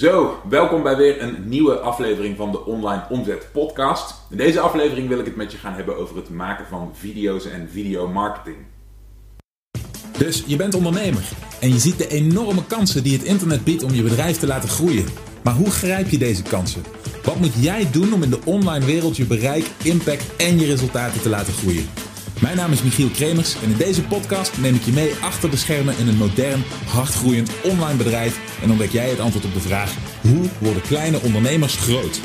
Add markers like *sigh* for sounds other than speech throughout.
Zo, welkom bij weer een nieuwe aflevering van de Online Omzet Podcast. In deze aflevering wil ik het met je gaan hebben over het maken van video's en videomarketing. Dus je bent ondernemer en je ziet de enorme kansen die het internet biedt om je bedrijf te laten groeien. Maar hoe grijp je deze kansen? Wat moet jij doen om in de online wereld je bereik, impact en je resultaten te laten groeien? Mijn naam is Michiel Kremers en in deze podcast neem ik je mee achter de schermen in een modern, hardgroeiend online bedrijf en ontdek jij het antwoord op de vraag: hoe worden kleine ondernemers groot?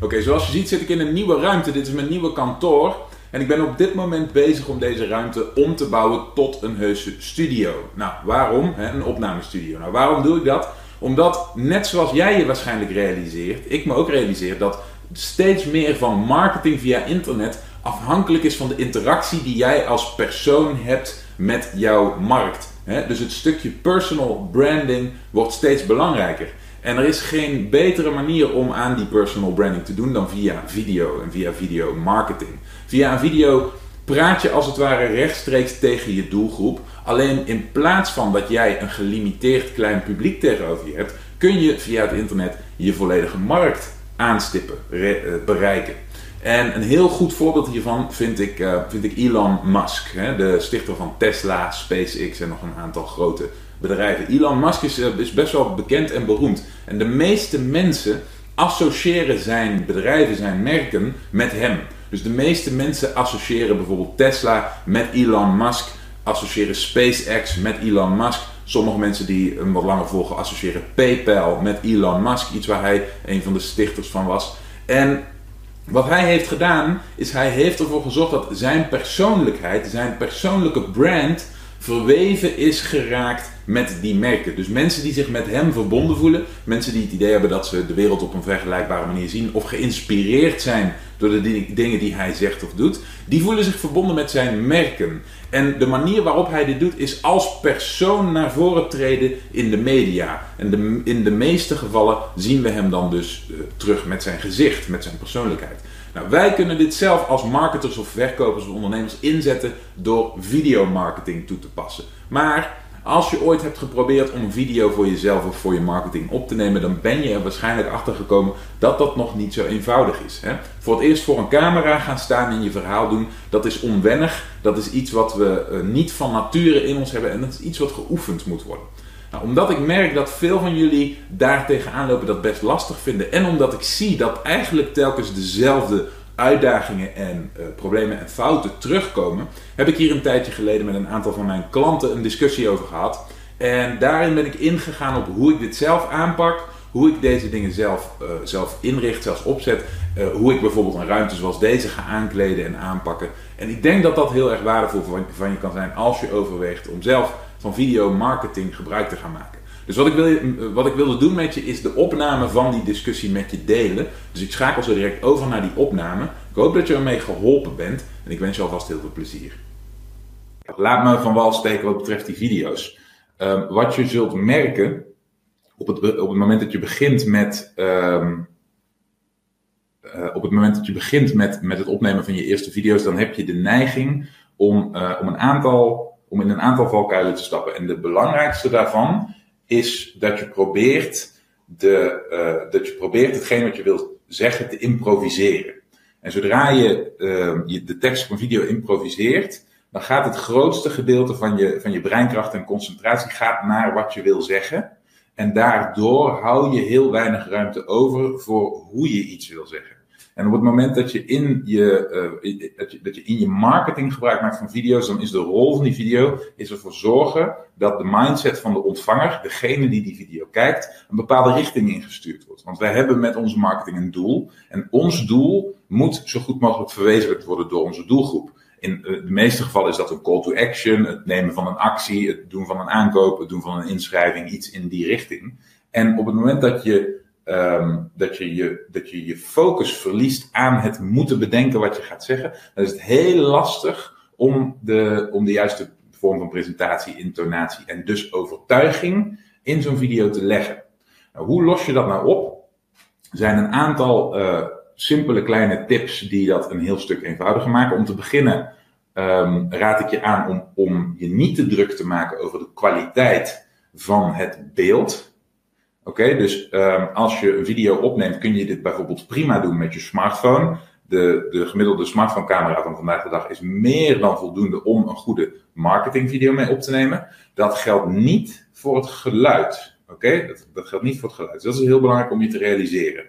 Oké, zoals je ziet zit ik in een nieuwe ruimte. Dit is mijn nieuwe kantoor. En ik ben op dit moment bezig om deze ruimte om te bouwen tot een heuse studio. Nou, waarom? Een opnamestudio. Nou, waarom doe ik dat? Omdat, net zoals jij je waarschijnlijk realiseert, ik me ook realiseer dat steeds meer van marketing via internet afhankelijk is van de interactie die jij als persoon hebt met jouw markt. Dus het stukje personal branding wordt steeds belangrijker. En er is geen betere manier om aan die personal branding te doen dan via video en via video marketing. Via een video praat je als het ware rechtstreeks tegen je doelgroep. Alleen in plaats van dat jij een gelimiteerd klein publiek tegenover je hebt, kun je via het internet je volledige markt aanstippen, eh, bereiken. En een heel goed voorbeeld hiervan vind ik, uh, vind ik Elon Musk, hè, de stichter van Tesla, SpaceX en nog een aantal grote bedrijven. Elon Musk is, uh, is best wel bekend en beroemd. En de meeste mensen associëren zijn bedrijven, zijn merken met hem. Dus de meeste mensen associëren bijvoorbeeld Tesla met Elon Musk, associëren SpaceX met Elon Musk. Sommige mensen die hem wat langer volgen associëren PayPal met Elon Musk, iets waar hij een van de stichters van was. En wat hij heeft gedaan, is hij heeft ervoor gezorgd dat zijn persoonlijkheid, zijn persoonlijke brand, verweven is geraakt met die merken. Dus mensen die zich met hem verbonden voelen, mensen die het idee hebben dat ze de wereld op een vergelijkbare manier zien of geïnspireerd zijn door de dingen die hij zegt of doet, die voelen zich verbonden met zijn merken. En de manier waarop hij dit doet is als persoon naar voren treden in de media. En de, in de meeste gevallen zien we hem dan dus uh, terug met zijn gezicht, met zijn persoonlijkheid. Nou, wij kunnen dit zelf als marketers of verkopers of ondernemers inzetten door videomarketing toe te passen. Maar als je ooit hebt geprobeerd om een video voor jezelf of voor je marketing op te nemen, dan ben je er waarschijnlijk achter gekomen dat dat nog niet zo eenvoudig is. Hè? Voor het eerst voor een camera gaan staan en je verhaal doen, dat is onwennig. Dat is iets wat we uh, niet van nature in ons hebben en dat is iets wat geoefend moet worden. Nou, omdat ik merk dat veel van jullie daar tegenaan lopen dat best lastig vinden. En omdat ik zie dat eigenlijk telkens dezelfde uitdagingen en uh, problemen en fouten terugkomen, heb ik hier een tijdje geleden met een aantal van mijn klanten een discussie over gehad. En daarin ben ik ingegaan op hoe ik dit zelf aanpak, hoe ik deze dingen zelf, uh, zelf inricht, zelfs opzet, uh, hoe ik bijvoorbeeld een ruimte zoals deze ga aankleden en aanpakken. En ik denk dat dat heel erg waardevol van je kan zijn als je overweegt om zelf van video marketing gebruik te gaan maken. Dus wat ik, wil, wat ik wilde doen met je is de opname van die discussie met je delen. Dus ik schakel zo direct over naar die opname. Ik hoop dat je ermee geholpen bent en ik wens je alvast heel veel plezier. Laat me van wal steken wat betreft die video's. Um, wat je zult merken op het, op het moment dat je begint met. Um, uh, op het moment dat je begint met, met het opnemen van je eerste video's, dan heb je de neiging om, uh, om, een aantal, om in een aantal valkuilen te stappen. En de belangrijkste daarvan is dat je probeert, de, uh, dat je probeert hetgeen wat je wilt zeggen te improviseren. En zodra je, uh, je de tekst van video improviseert, dan gaat het grootste gedeelte van je, van je breinkracht en concentratie gaat naar wat je wil zeggen. En daardoor hou je heel weinig ruimte over voor hoe je iets wil zeggen. En op het moment dat je in je, uh, dat je, dat je in je marketing gebruik maakt van video's, dan is de rol van die video is ervoor zorgen dat de mindset van de ontvanger, degene die die video kijkt, een bepaalde richting ingestuurd wordt. Want wij hebben met onze marketing een doel. En ons doel moet zo goed mogelijk verwezenlijkt worden door onze doelgroep. In de meeste gevallen is dat een call to action, het nemen van een actie, het doen van een aankoop, het doen van een inschrijving, iets in die richting. En op het moment dat je Um, dat, je je, dat je je focus verliest aan het moeten bedenken wat je gaat zeggen, dan is het heel lastig om de, om de juiste vorm van presentatie, intonatie en dus overtuiging in zo'n video te leggen. Nou, hoe los je dat nou op? Er zijn een aantal uh, simpele kleine tips die dat een heel stuk eenvoudiger maken. Om te beginnen um, raad ik je aan om, om je niet te druk te maken over de kwaliteit van het beeld. Oké, dus um, als je een video opneemt, kun je dit bijvoorbeeld prima doen met je smartphone. De, de gemiddelde smartphone-camera van vandaag de dag is meer dan voldoende om een goede marketingvideo mee op te nemen. Dat geldt niet voor het geluid. Oké, dat, dat geldt niet voor het geluid. Dus dat is heel belangrijk om je te realiseren.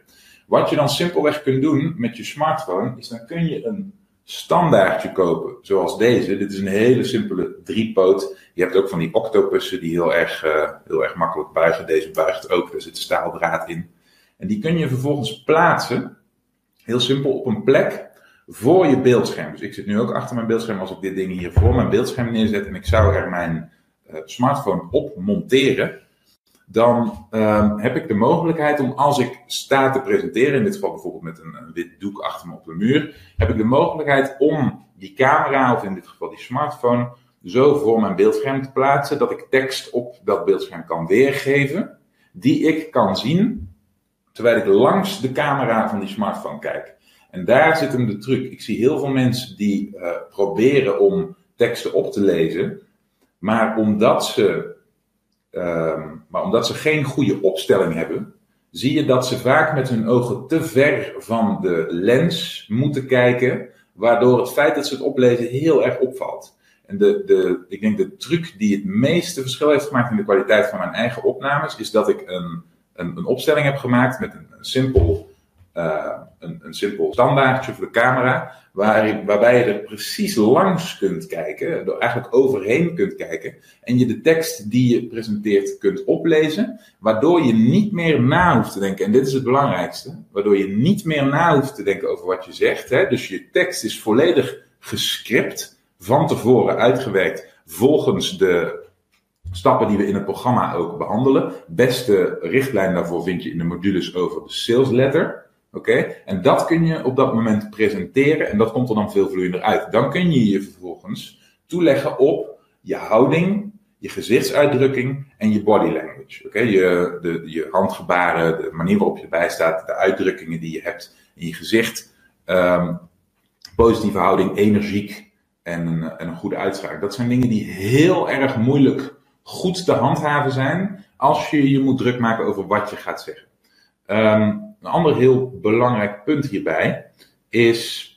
Wat je dan simpelweg kunt doen met je smartphone, is dan kun je een standaardje kopen, zoals deze. Dit is een hele simpele driepoot. Je hebt ook van die octopussen die heel erg, uh, heel erg makkelijk buigen. Deze buigt ook, er zit staaldraad in. En die kun je vervolgens plaatsen, heel simpel, op een plek voor je beeldscherm. Dus ik zit nu ook achter mijn beeldscherm als ik dit ding hier voor mijn beeldscherm neerzet en ik zou er mijn uh, smartphone op monteren dan um, heb ik de mogelijkheid om als ik sta te presenteren, in dit geval bijvoorbeeld met een, wit doek achter me op de muur, heb ik de mogelijkheid om die camera, of in dit geval die smartphone, zo voor mijn beeldscherm te plaatsen dat ik tekst op dat beeldscherm kan weergeven, die ik kan zien terwijl ik langs de camera van die smartphone kijk. En daar zit hem de truc. Ik zie heel veel mensen die uh, proberen om teksten op te lezen, maar omdat ze Um, maar omdat ze geen goede opstelling hebben, zie je dat ze vaak met hun ogen te ver van de lens moeten kijken, waardoor het feit dat ze het oplezen heel erg opvalt. En de, de, ik denk de truc die het meeste verschil heeft gemaakt in de kwaliteit van mijn eigen opnames, is dat ik een, een, een opstelling heb gemaakt met een simpel, uh, een, een simpel standaardje voor de camera, waar, waarbij je er precies langs kunt kijken, er eigenlijk overheen kunt kijken, en je de tekst die je presenteert kunt oplezen, waardoor je niet meer na hoeft te denken, en dit is het belangrijkste, waardoor je niet meer na hoeft te denken over wat je zegt. Hè? Dus je tekst is volledig gescript, van tevoren uitgewerkt, volgens de stappen die we in het programma ook behandelen. Beste richtlijn daarvoor vind je in de modules over de sales letter. Oké? En dat kun je op dat moment presenteren en dat komt er dan veel vloeiender uit. Dan kun je je vervolgens toeleggen op je houding, je gezichtsuitdrukking en je body language. Oké? Je, je handgebaren, de manier waarop je erbij staat, de uitdrukkingen die je hebt in je gezicht. Um, positieve houding, energiek en een, en een goede uitspraak. Dat zijn dingen die heel erg moeilijk goed te handhaven zijn als je je moet druk maken over wat je gaat zeggen. Um, een ander heel belangrijk punt hierbij is.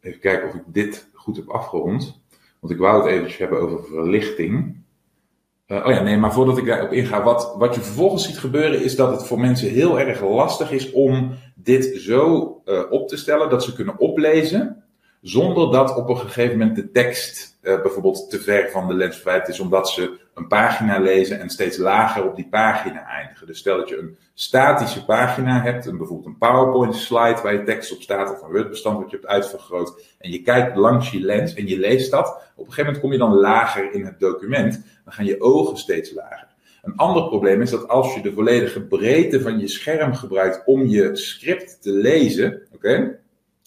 Even kijken of ik dit goed heb afgerond. Want ik wou het eventjes hebben over verlichting. Uh, oh ja, nee, maar voordat ik daarop inga, wat, wat je vervolgens ziet gebeuren is dat het voor mensen heel erg lastig is om dit zo uh, op te stellen dat ze kunnen oplezen, zonder dat op een gegeven moment de tekst uh, bijvoorbeeld te ver van de lens verwijderd is, omdat ze een pagina lezen en steeds lager op die pagina eindigen. Dus stel dat je een statische pagina hebt, een, bijvoorbeeld een PowerPoint slide waar je tekst op staat, of een Word-bestand wat je hebt uitvergroot, en je kijkt langs je lens en je leest dat, op een gegeven moment kom je dan lager in het document, dan gaan je ogen steeds lager. Een ander probleem is dat als je de volledige breedte van je scherm gebruikt om je script te lezen, oké,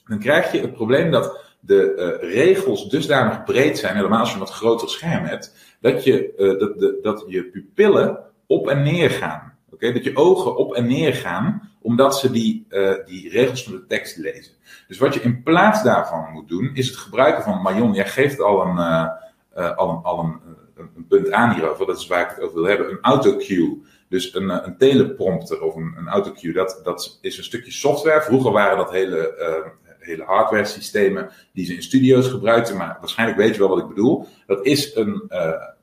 dan krijg je het probleem dat de uh, regels dusdanig breed zijn, helemaal als je een wat groter scherm hebt, dat je, uh, dat, de, dat je pupillen op en neer gaan. Oké, Dat je ogen op en neer gaan, omdat ze die, uh, die regels van de tekst lezen. Dus wat je in plaats daarvan moet doen, is het gebruiken van Marion. Jij geeft al een, al een, al een, een, punt aan hierover, dat is waar ik het over wil hebben. Een autocue. Dus een, een teleprompter of een, een autocue, dat, dat is een stukje software. Vroeger waren dat hele hele hardware systemen die ze in studio's gebruikten, maar waarschijnlijk weet je wel wat ik bedoel. Dat is een,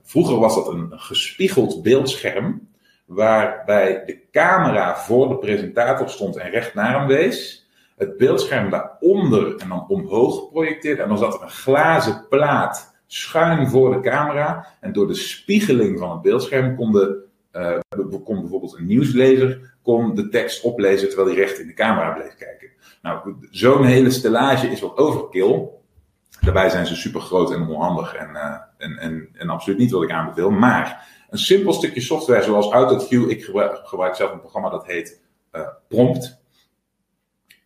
vroeger was dat een gespiegeld beeldscherm, waarbij de camera voor de presentator stond en recht naar hem wees. Het beeldscherm daaronder en dan omhoog geprojecteerd. En dan zat er een glazen plaat schuin voor de camera. En door de spiegeling van het beeldscherm kon, de, uh, kon bijvoorbeeld een nieuwslezer kon de tekst oplezen terwijl hij recht in de camera bleef kijken. Nou, zo'n hele stellage is wat overkill. Daarbij zijn ze super groot en onhandig en, uh, en, en, en absoluut niet wat ik aanbeveel. Maar een simpel stukje software zoals AutoCue, ik gebruik, zelf een programma dat heet uh, Prompt.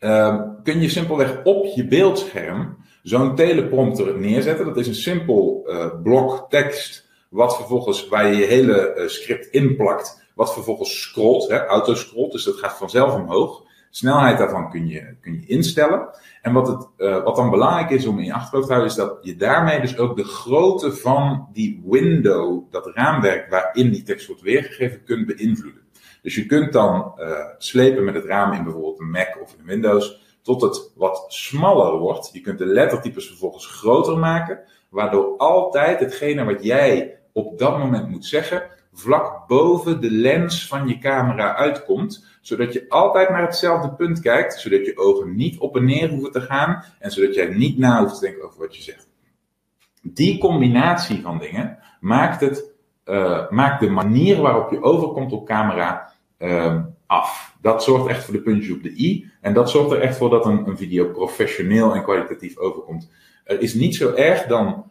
Uh, kun je simpelweg op je beeldscherm zo'n teleprompter neerzetten. Dat is een simpel uh, blok tekst, wat vervolgens, waar je je hele script inplakt, wat vervolgens scrolt, hè, autoscrolt, dus dat gaat vanzelf omhoog. Snelheid daarvan kun je, kun je instellen. En wat, het, uh, wat dan belangrijk is om in je achterhoofd te houden, is dat je daarmee dus ook de grootte van die window, dat raamwerk waarin die tekst wordt weergegeven, kunt beïnvloeden. Dus je kunt dan uh, slepen met het raam in bijvoorbeeld een Mac of in Windows, tot het wat smaller wordt. Je kunt de lettertypes vervolgens groter maken, waardoor altijd hetgene wat jij op dat moment moet zeggen, vlak boven de lens van je camera uitkomt, zodat je altijd naar hetzelfde punt kijkt, zodat je ogen niet op en neer hoeven te gaan en zodat jij niet na hoeft te denken over wat je zegt. Die combinatie van dingen maakt, het, uh, maakt de manier waarop je overkomt op camera uh, af. Dat zorgt echt voor de puntjes op de i en dat zorgt er echt voor dat een, een video professioneel en kwalitatief overkomt. Er is niet zo erg dan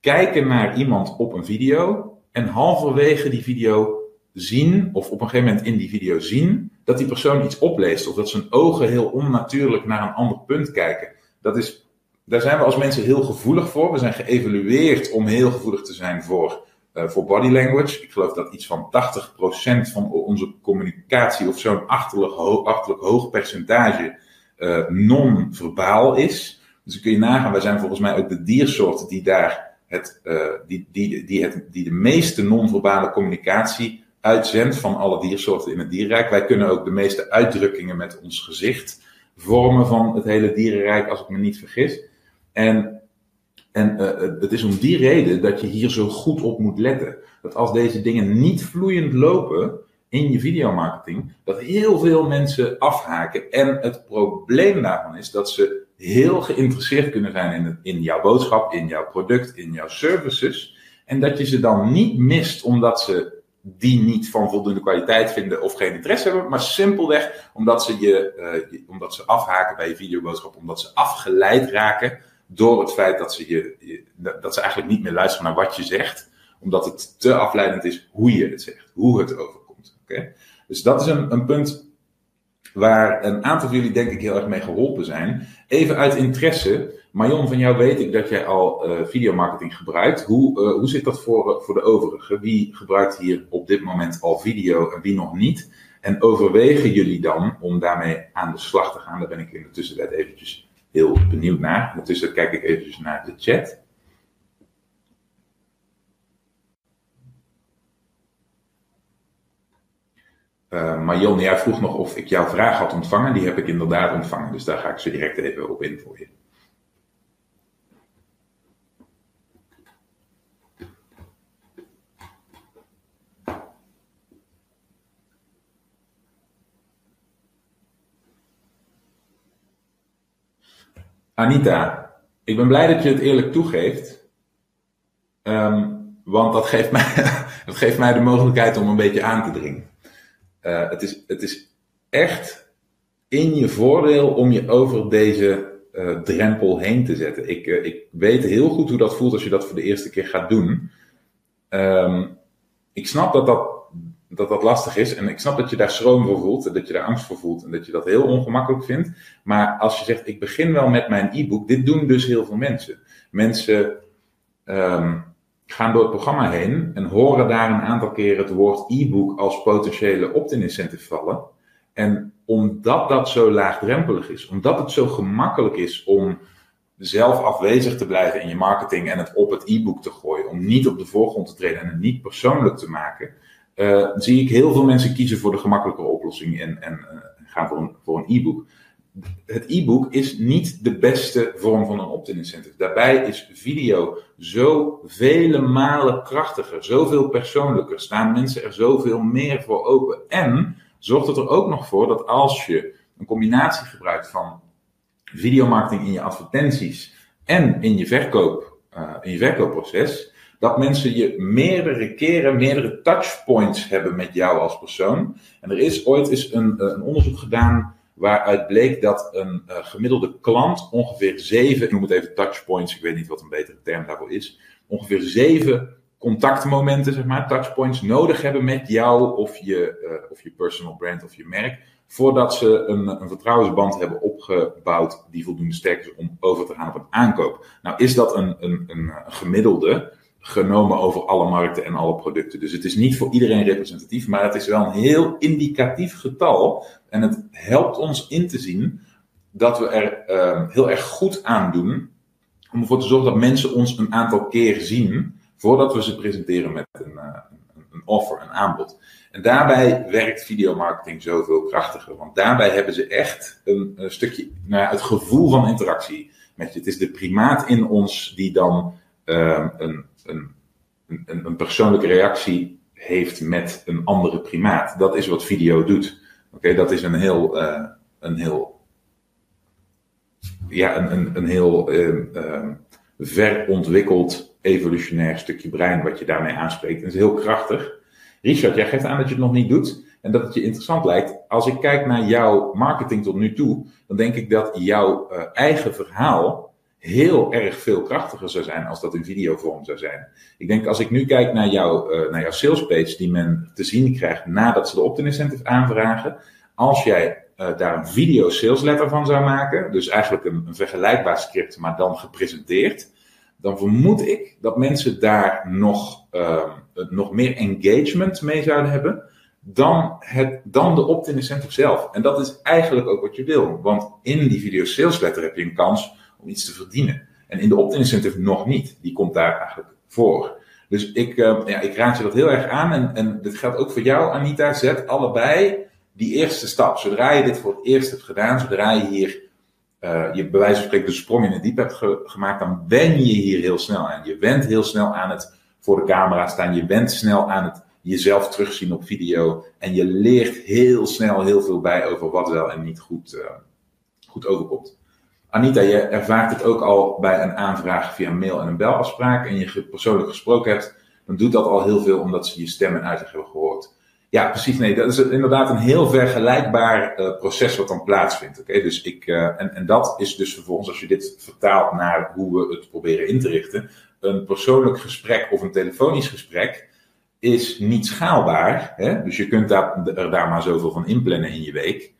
kijken naar iemand op een video en halverwege die video zien, of op een gegeven moment in die video zien, dat die persoon iets opleest. Of dat zijn ogen heel onnatuurlijk naar een ander punt kijken. Dat is, daar zijn we als mensen heel gevoelig voor. We zijn geëvalueerd om heel gevoelig te zijn voor, uh, voor body language. Ik geloof dat iets van 80% van onze communicatie, of zo'n achterlijk, achterlijk hoog percentage, uh, non-verbaal is. Dus dan kun je nagaan, wij zijn volgens mij ook de diersoort die daar het, uh, die, die, die, het, die de meeste non-verbale communicatie uitzendt van alle diersoorten in het dierrijk. Wij kunnen ook de meeste uitdrukkingen met ons gezicht vormen van het hele dierenrijk, als ik me niet vergis. En, en uh, het is om die reden dat je hier zo goed op moet letten. Dat als deze dingen niet vloeiend lopen in je videomarketing, dat heel veel mensen afhaken. En het probleem daarvan is dat ze heel geïnteresseerd kunnen zijn in, in jouw boodschap, in jouw product, in jouw services. En dat je ze dan niet mist omdat ze die niet van voldoende kwaliteit vinden of geen interesse hebben, maar simpelweg omdat ze, je, uh, omdat ze afhaken bij je videoboodschap, omdat ze afgeleid raken door het feit dat ze, je, dat ze eigenlijk niet meer luisteren naar wat je zegt, omdat het te afleidend is hoe je het zegt, hoe het overkomt. Okay? Dus dat is een, een punt waar een aantal van jullie denk ik heel erg mee geholpen zijn. Even uit interesse, Marion, van jou weet ik dat jij al uh, videomarketing gebruikt. Hoe, uh, hoe zit dat voor, voor de overigen? Wie gebruikt hier op dit moment al video en wie nog niet? En overwegen jullie dan om daarmee aan de slag te gaan? Daar ben ik in de tussentijd eventjes heel benieuwd naar. Ondertussen kijk ik eventjes naar de chat. Uh, Marion, jij vroeg nog of ik jouw vraag had ontvangen. Die heb ik inderdaad ontvangen. Dus daar ga ik ze direct even op in voor je. Anita, ik ben blij dat je het eerlijk toegeeft. Um, want dat geeft, mij, *laughs* dat geeft mij de mogelijkheid om een beetje aan te dringen. Uh, het, is, het is echt in je voordeel om je over deze uh, drempel heen te zetten. Ik, uh, ik weet heel goed hoe dat voelt als je dat voor de eerste keer gaat doen. Um, ik snap dat dat, dat dat lastig is en ik snap dat je daar schroom voor voelt en dat je daar angst voor voelt en dat je dat heel ongemakkelijk vindt. Maar als je zegt, ik begin wel met mijn e-book, dit doen dus heel veel mensen. Mensen um, gaan door het programma heen en horen daar een aantal keren het woord e-book als potentiële opt-in incentive vallen. En omdat dat zo laagdrempelig is, omdat het zo gemakkelijk is om zelf afwezig te blijven in je marketing en het op het e-book te gooien, om niet op de voorgrond te treden en het niet persoonlijk te maken, uh, zie ik heel veel mensen kiezen voor de gemakkelijke oplossing en, en uh, gaan voor een, voor een e-book het e-book is niet de beste vorm van een opt-in incentive. Daarbij is video zo vele malen krachtiger, zoveel persoonlijker, staan mensen er zoveel meer voor open. En zorgt het er ook nog voor dat als je een combinatie gebruikt van videomarketing in je advertenties en in je, verkoop, uh, in je verkoopproces, dat mensen je meerdere keren, meerdere touchpoints hebben met jou als persoon. En er is ooit eens een, een onderzoek gedaan waaruit bleek dat een uh, gemiddelde klant ongeveer zeven, ik noem het even touchpoints, ik weet niet wat een betere term daarvoor is, ongeveer zeven contactmomenten, zeg maar, touchpoints nodig hebben met jou of je, uh, of je personal brand of je merk, voordat ze een, een vertrouwensband hebben opgebouwd die voldoende sterk is om over te gaan op een aankoop. Nou is dat een, een, een gemiddelde, genomen over alle markten en alle producten. Dus het is niet voor iedereen representatief, maar het is wel een heel indicatief getal. En het helpt ons in te zien dat we er uh, heel erg goed aan doen om ervoor te zorgen dat mensen ons een aantal keer zien voordat we ze presenteren met een, uh, een offer, een aanbod. En daarbij werkt videomarketing zoveel krachtiger, want daarbij hebben ze echt een, stukje, nou het gevoel van interactie met je. Het is de primaat in ons die dan uh, een, een, een, een persoonlijke reactie heeft met een andere primaat. Dat is wat video doet. Oké, dat is een heel, uh, een heel, ja, een, een, een heel uh, uh, ver ontwikkeld evolutionair stukje brein wat je daarmee aanspreekt. En dat is heel krachtig. Richard, jij geeft aan dat je het nog niet doet en dat het je interessant lijkt. Als ik kijk naar jouw marketing tot nu toe, dan denk ik dat jouw uh, eigen verhaal heel erg veel krachtiger zou zijn als dat in videovorm zou zijn. Ik denk als ik nu kijk naar, jou, uh, naar jouw salespage die men te zien krijgt nadat ze de opt-in incentive aanvragen. Als jij uh, daar een video sales letter van zou maken, dus eigenlijk een, vergelijkbaar script, maar dan gepresenteerd, dan vermoed ik dat mensen daar nog, uh, nog meer engagement mee zouden hebben dan, het, dan de opt-in incentive zelf. En dat is eigenlijk ook wat je wil. Want in die video sales letter heb je een kans om iets te verdienen. En in de opt-in incentive nog niet. Die komt daar eigenlijk voor. Dus ik, uh, ja, ik raad je dat heel erg aan. En, en geldt ook voor jou, Anita. Zet allebei die eerste stap. Zodra je dit voor het eerst hebt gedaan, zodra je hier uh, je bij wijze van spreken de sprong in het diep hebt ge gemaakt, dan wen je hier heel snel aan. Je went heel snel aan het voor de camera staan. Je bent snel aan het jezelf terugzien op video. En je leert heel snel heel veel bij over wat wel en niet goed, uh, goed overkomt. Anita, je ervaart het ook al bij een aanvraag via mail en een belafspraak en je persoonlijk gesproken hebt, dan doet dat al heel veel omdat ze je stem en uitleg hebben gehoord. Ja, precies. Nee, dat is inderdaad een heel vergelijkbaar uh, proces wat dan plaatsvindt. Oké, dus ik, uh, en, en dat is dus vervolgens, als je dit vertaalt naar hoe we het proberen in te richten, een persoonlijk gesprek of een telefonisch gesprek is niet schaalbaar. Hè? Dus je kunt daar, er daar maar zoveel van inplannen in je week.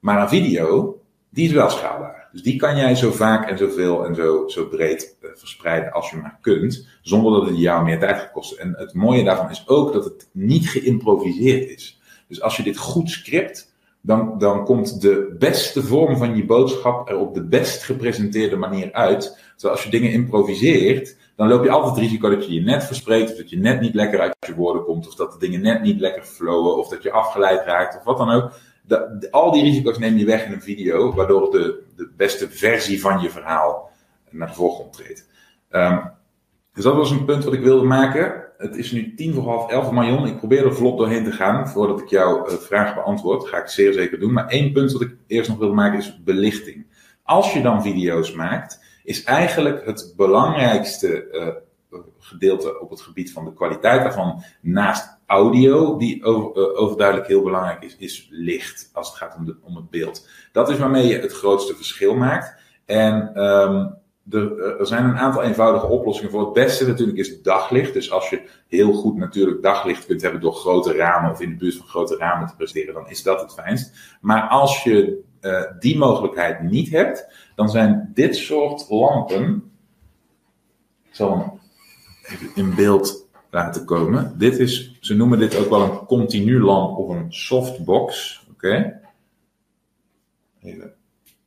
Maar een video, die is wel schaalbaar. Dus die kan jij zo vaak en zoveel en zo, zo breed uh, verspreiden als je maar kunt, zonder dat het jou meer tijd gaat kosten. En het mooie daarvan is ook dat het niet geïmproviseerd is. Dus als je dit goed script, dan, dan komt de beste vorm van je boodschap er op de best gepresenteerde manier uit. Terwijl als je dingen improviseert, dan loop je altijd het risico dat je je net verspreekt, of dat je net niet lekker uit je woorden komt, of dat de dingen net niet lekker flowen, of dat je afgeleid raakt, of wat dan ook. De, al die risico's neem je weg in een video, waardoor de, de beste versie van je verhaal naar de voorgrond treedt. Um, dus dat was een punt wat ik wilde maken. Het is nu tien voor half elf. Marion, ik probeer er vlot doorheen te gaan voordat ik jouw uh, vraag beantwoord. Dat ga ik zeer zeker doen. Maar één punt wat ik eerst nog wilde maken is belichting. Als je dan video's maakt, is eigenlijk het belangrijkste uh, gedeelte op het gebied van de kwaliteit daarvan, naast audio, die over, uh, overduidelijk heel belangrijk is, is licht als het gaat om, de, om het beeld. Dat is waarmee je het grootste verschil maakt. En um, er, er, zijn een aantal eenvoudige oplossingen voor. Het beste natuurlijk is daglicht. Dus als je heel goed natuurlijk daglicht kunt hebben door grote ramen of in de buurt van grote ramen te presteren, dan is dat het fijnst. Maar als je uh, die mogelijkheid niet hebt, dan zijn dit soort lampen. Ik zal hem in beeld laten komen. Dit is, ze noemen dit ook wel een continu lamp of een softbox. Oké. Even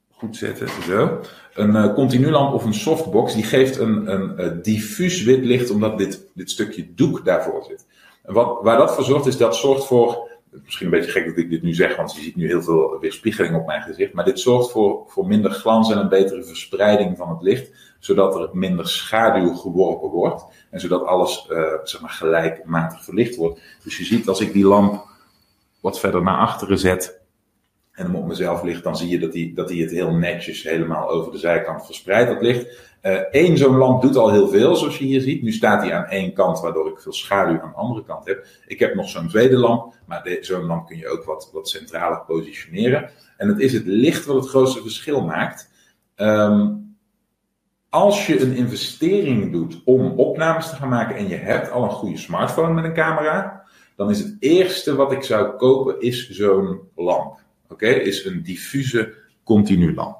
goed zetten, zo. Een uh, continu lamp of een softbox, die geeft een, een, een diffuus wit licht omdat dit, dit stukje doek daarvoor zit. En wat, waar dat voor zorgt, is dat zorgt voor misschien een beetje gek dat ik dit nu zeg, want je ziet nu heel veel weerspiegeling op mijn gezicht. Maar dit zorgt voor, voor minder glans en een betere verspreiding van het licht, zodat er minder schaduw geworpen wordt. En zodat alles uh, zeg maar gelijkmatig verlicht wordt. Dus je ziet als ik die lamp wat verder naar achteren zet en hem op mezelf ligt, dan zie je dat hij dat het heel netjes helemaal over de zijkant verspreidt, dat licht. Eén uh, zo'n lamp doet al heel veel, zoals je hier ziet. Nu staat hij aan één kant, waardoor ik veel schaduw aan de andere kant heb. Ik heb nog zo'n tweede lamp, maar zo'n lamp kun je ook wat, wat centraler positioneren. En het is het licht wat het grootste verschil maakt. Um, als je een investering doet om opnames te gaan maken en je hebt al een goede smartphone met een camera, dan is het eerste wat ik zou kopen is zo'n lamp. Oké, is een diffuse continu lamp.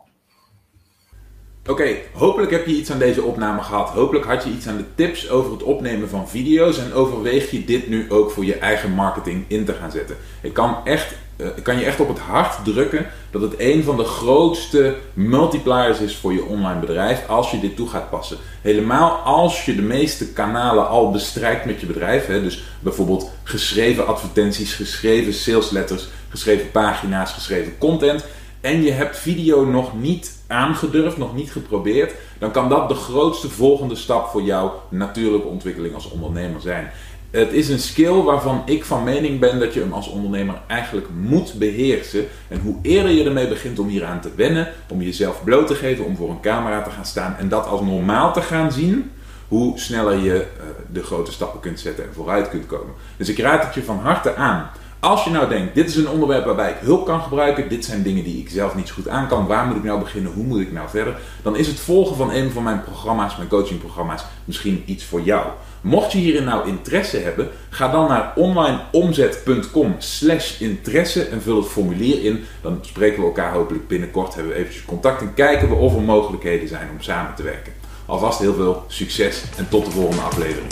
Oké, hopelijk heb je iets aan deze opname gehad. Hopelijk had je iets aan de tips over het opnemen van video's en overweeg je dit nu ook voor je eigen marketing in te gaan zetten. Ik kan, echt, kan je echt op het hart drukken dat het een van de grootste multipliers is voor je online bedrijf als je dit toe gaat passen. Helemaal als je de meeste kanalen al bestrijkt met je bedrijf. Hè, dus bijvoorbeeld geschreven advertenties, geschreven salesletters, geschreven pagina's, geschreven content en je hebt video nog niet aangedurfd, nog niet geprobeerd, dan kan dat de grootste volgende stap voor jouw natuurlijke ontwikkeling als ondernemer zijn. Het is een skill waarvan ik van mening ben dat je hem als ondernemer eigenlijk moet beheersen. En hoe eerder je ermee begint om hieraan te wennen, om jezelf bloot te geven, om voor een camera te gaan staan en dat als normaal te gaan zien, hoe sneller je uh, de grote stappen kunt zetten en vooruit kunt komen. Dus ik raad het je van harte aan. Als je nou denkt, dit is een onderwerp waarbij ik hulp kan gebruiken, dit zijn dingen die ik zelf niet zo goed aan kan, waar moet ik nou beginnen, hoe moet ik nou verder, dan is het volgen van een van mijn programma's, mijn coachingprogramma's, misschien iets voor jou. Mocht je hierin nou interesse hebben, ga dan naar onlineomzet.com slash interesse en vul het formulier in. Dan spreken we elkaar hopelijk binnenkort, hebben we eventjes contact en kijken we of er mogelijkheden zijn om samen te werken. Alvast heel veel succes en tot de volgende aflevering.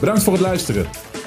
Bedankt voor het luisteren.